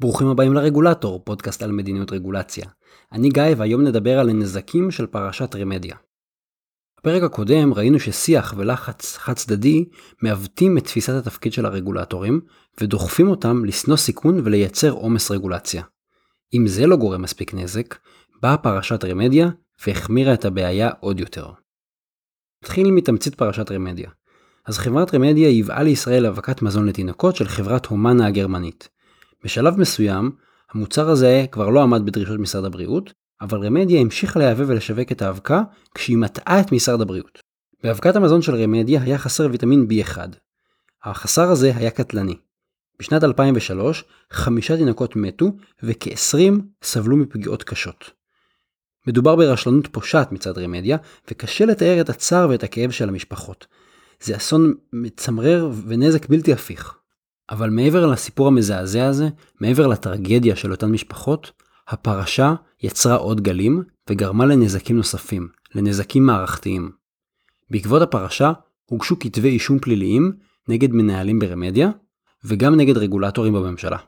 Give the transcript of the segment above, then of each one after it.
ברוכים הבאים לרגולטור, פודקאסט על מדיניות רגולציה. אני גיא והיום נדבר על הנזקים של פרשת רמדיה. בפרק הקודם ראינו ששיח ולחץ חד צדדי מעוותים את תפיסת התפקיד של הרגולטורים ודוחפים אותם לשנוא סיכון ולייצר עומס רגולציה. אם זה לא גורם מספיק נזק, באה פרשת רמדיה והחמירה את הבעיה עוד יותר. נתחיל מתמצית פרשת רמדיה. אז חברת רמדיה ייבאה לישראל אבקת מזון לתינוקות של חברת הומנה הגרמנית. בשלב מסוים, המוצר הזה כבר לא עמד בדרישות משרד הבריאות, אבל רמדיה המשיכה לייבא ולשווק את האבקה כשהיא מטעה את משרד הבריאות. באבקת המזון של רמדיה היה חסר ויטמין B1. החסר הזה היה קטלני. בשנת 2003, חמישה תינוקות מתו וכ-20 סבלו מפגיעות קשות. מדובר ברשלנות פושעת מצד רמדיה, וקשה לתאר את הצער ואת הכאב של המשפחות. זה אסון מצמרר ונזק בלתי הפיך. אבל מעבר לסיפור המזעזע הזה, מעבר לטרגדיה של אותן משפחות, הפרשה יצרה עוד גלים וגרמה לנזקים נוספים, לנזקים מערכתיים. בעקבות הפרשה הוגשו כתבי אישום פליליים נגד מנהלים ברמדיה וגם נגד רגולטורים בממשלה.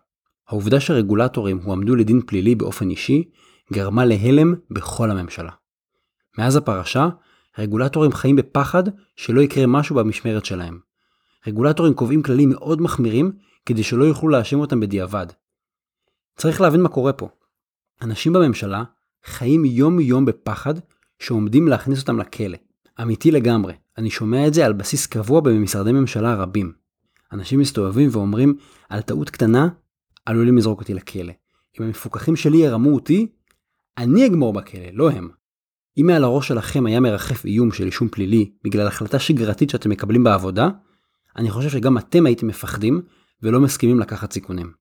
העובדה שרגולטורים הועמדו לדין פלילי באופן אישי גרמה להלם בכל הממשלה. מאז הפרשה, רגולטורים חיים בפחד שלא יקרה משהו במשמרת שלהם. רגולטורים קובעים כללים מאוד מחמירים כדי שלא יוכלו להאשים אותם בדיעבד. צריך להבין מה קורה פה. אנשים בממשלה חיים יום יום בפחד שעומדים להכניס אותם לכלא. אמיתי לגמרי, אני שומע את זה על בסיס קבוע במשרדי ממשלה רבים. אנשים מסתובבים ואומרים, על טעות קטנה, עלולים לזרוק אותי לכלא. אם המפוקחים שלי ירמו אותי, אני אגמור בכלא, לא הם. אם מעל הראש שלכם היה מרחף איום של אישום פלילי בגלל החלטה שגרתית שאתם מקבלים בעבודה, אני חושב שגם אתם הייתם מפחדים ולא מסכימים לקחת סיכונים.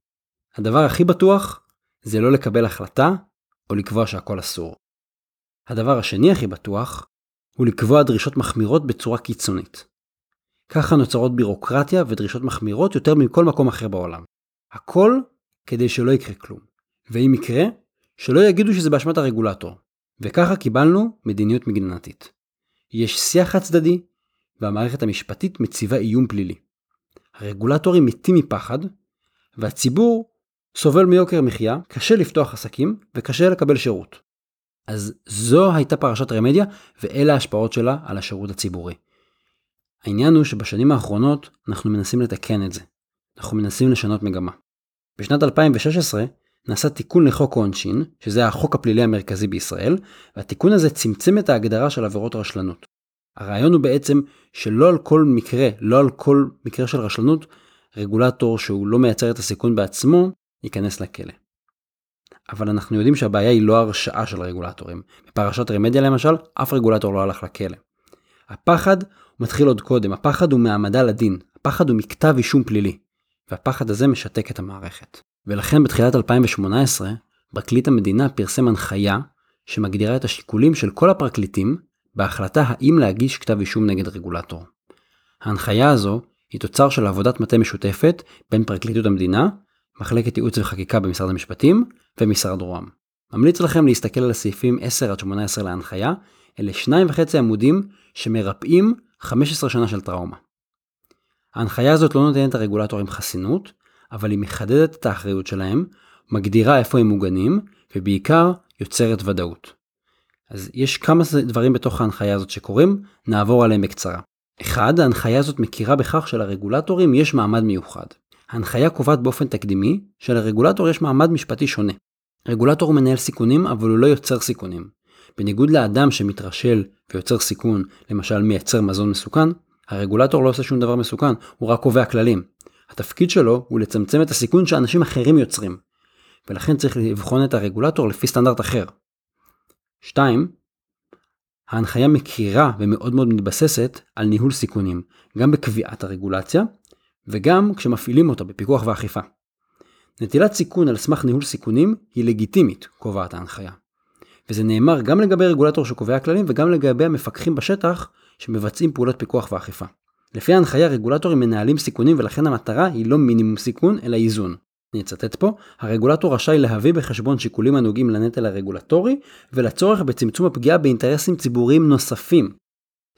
הדבר הכי בטוח זה לא לקבל החלטה או לקבוע שהכל אסור. הדבר השני הכי בטוח הוא לקבוע דרישות מחמירות בצורה קיצונית. ככה נוצרות בירוקרטיה ודרישות מחמירות יותר מכל מקום אחר בעולם. הכל כדי שלא יקרה כלום. ואם יקרה, שלא יגידו שזה באשמת הרגולטור. וככה קיבלנו מדיניות מגננתית. יש שיח הצדדי, והמערכת המשפטית מציבה איום פלילי. הרגולטורים מתים מפחד, והציבור סובל מיוקר מחיה, קשה לפתוח עסקים וקשה לקבל שירות. אז זו הייתה פרשת רמדיה, ואלה ההשפעות שלה על השירות הציבורי. העניין הוא שבשנים האחרונות אנחנו מנסים לתקן את זה. אנחנו מנסים לשנות מגמה. בשנת 2016 נעשה תיקון לחוק העונשין, שזה החוק הפלילי המרכזי בישראל, והתיקון הזה צמצם את ההגדרה של עבירות רשלנות. הרעיון הוא בעצם שלא על כל מקרה, לא על כל מקרה של רשלנות, רגולטור שהוא לא מייצר את הסיכון בעצמו, ייכנס לכלא. אבל אנחנו יודעים שהבעיה היא לא הרשעה של רגולטורים. בפרשת רמדיה למשל, אף רגולטור לא הלך לכלא. הפחד מתחיל עוד קודם, הפחד הוא מהעמדה לדין, הפחד הוא מכתב אישום פלילי, והפחד הזה משתק את המערכת. ולכן בתחילת 2018, פרקליט המדינה פרסם הנחיה שמגדירה את השיקולים של כל הפרקליטים בהחלטה האם להגיש כתב אישום נגד רגולטור. ההנחיה הזו היא תוצר של עבודת מטה משותפת בין פרקליטות המדינה, מחלקת ייעוץ וחקיקה במשרד המשפטים ומשרד רוה"מ. ממליץ לכם להסתכל על הסעיפים 10-18 להנחיה, אלה שניים וחצי עמודים שמרפאים 15 שנה של טראומה. ההנחיה הזאת לא נותנת לרגולטורים חסינות, אבל היא מחדדת את האחריות שלהם, מגדירה איפה הם מוגנים, ובעיקר יוצרת ודאות. אז יש כמה דברים בתוך ההנחיה הזאת שקורים, נעבור עליהם בקצרה. אחד, ההנחיה הזאת מכירה בכך שלרגולטורים יש מעמד מיוחד. ההנחיה קובעת באופן תקדימי שלרגולטור יש מעמד משפטי שונה. רגולטור הוא מנהל סיכונים, אבל הוא לא יוצר סיכונים. בניגוד לאדם שמתרשל ויוצר סיכון, למשל מייצר מזון מסוכן, הרגולטור לא עושה שום דבר מסוכן, הוא רק קובע כללים. התפקיד שלו הוא לצמצם את הסיכון שאנשים אחרים יוצרים. ולכן צריך לבחון את הרגולטור לפי סטנדרט אחר. 2. ההנחיה מכירה ומאוד מאוד מתבססת על ניהול סיכונים, גם בקביעת הרגולציה וגם כשמפעילים אותה בפיקוח ואכיפה. נטילת סיכון על סמך ניהול סיכונים היא לגיטימית, קובעת ההנחיה. וזה נאמר גם לגבי רגולטור שקובע כללים וגם לגבי המפקחים בשטח שמבצעים פעולות פיקוח ואכיפה. לפי ההנחיה רגולטורים מנהלים סיכונים ולכן המטרה היא לא מינימום סיכון אלא איזון. אני אצטט פה, הרגולטור רשאי להביא בחשבון שיקולים הנוגעים לנטל הרגולטורי ולצורך בצמצום הפגיעה באינטרסים ציבוריים נוספים.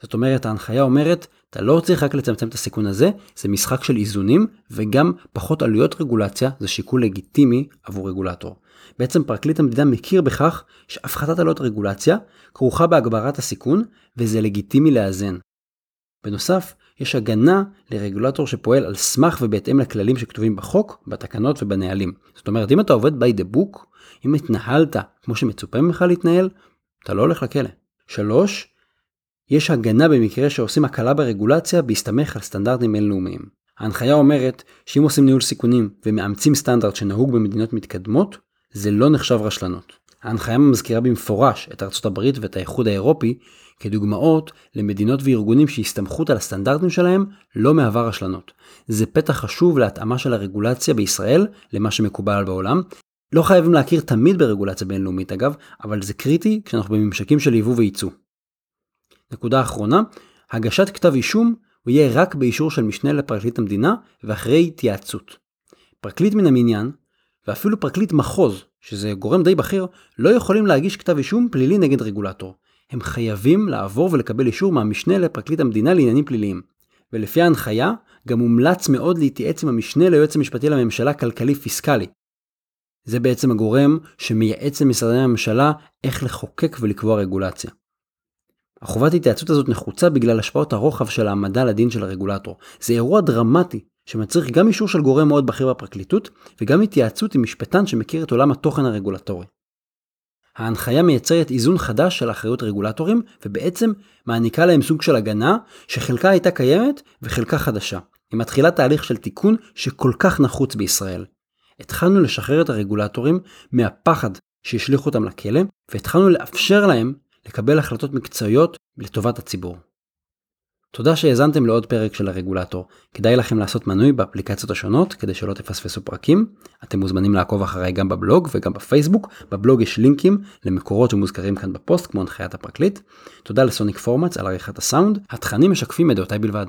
זאת אומרת, ההנחיה אומרת, אתה לא צריך רק לצמצם את הסיכון הזה, זה משחק של איזונים, וגם פחות עלויות רגולציה זה שיקול לגיטימי עבור רגולטור. בעצם פרקליט המדינה מכיר בכך שהפחתת עלויות רגולציה כרוכה בהגברת הסיכון, וזה לגיטימי לאזן. בנוסף, יש הגנה לרגולטור שפועל על סמך ובהתאם לכללים שכתובים בחוק, בתקנות ובנהלים. זאת אומרת, אם אתה עובד by the book, אם התנהלת כמו שמצופה ממך להתנהל, אתה לא הולך לכלא. שלוש, יש הגנה במקרה שעושים הקלה ברגולציה בהסתמך על סטנדרטים בינלאומיים. ההנחיה אומרת שאם עושים ניהול סיכונים ומאמצים סטנדרט שנהוג במדינות מתקדמות, זה לא נחשב רשלנות. ההנחיה מזכירה במפורש את ארצות הברית ואת האיחוד האירופי כדוגמאות למדינות וארגונים שהסתמכות על הסטנדרטים שלהם לא מהווה רשלנות. זה פתח חשוב להתאמה של הרגולציה בישראל למה שמקובל בעולם. לא חייבים להכיר תמיד ברגולציה בינלאומית אגב, אבל זה קריטי כשאנחנו בממשקים של יבוא וייצוא. נקודה אחרונה, הגשת כתב אישום הוא יהיה רק באישור של משנה לפרקליט המדינה ואחרי התייעצות. פרקליט מן המניין, ואפילו פרקליט מחוז, שזה גורם די בכיר, לא יכולים להגיש כתב אישום פלילי נגד רגולטור. הם חייבים לעבור ולקבל אישור מהמשנה לפרקליט המדינה לעניינים פליליים. ולפי ההנחיה, גם מומלץ מאוד להתייעץ עם המשנה ליועץ המשפטי לממשלה כלכלי-פיסקלי. זה בעצם הגורם שמייעץ למשרדי הממשלה איך לחוקק ולקבוע רגולציה. החובת התייעצות הזאת נחוצה בגלל השפעות הרוחב של העמדה לדין של הרגולטור. זה אירוע דרמטי שמצריך גם אישור של גורם מאוד בכיר בפרקליטות וגם התייעצות עם משפטן שמכיר את עולם התוכן הרגולטורי. ההנחיה מייצרת איזון חדש של אחריות רגולטורים ובעצם מעניקה להם סוג של הגנה שחלקה הייתה קיימת וחלקה חדשה. היא מתחילה תהליך של תיקון שכל כך נחוץ בישראל. התחלנו לשחרר את הרגולטורים מהפחד שהשליכו אותם לכלא והתחלנו לאפשר להם לקבל החלטות מקצועיות לטובת הציבור. תודה שהאזנתם לעוד פרק של הרגולטור. כדאי לכם לעשות מנוי באפליקציות השונות כדי שלא תפספסו פרקים. אתם מוזמנים לעקוב אחריי גם בבלוג וגם בפייסבוק. בבלוג יש לינקים למקורות שמוזכרים כאן בפוסט כמו הנחיית הפרקליט. תודה לסוניק פורמאץ על עריכת הסאונד. התכנים משקפים את דעותיי בלבד.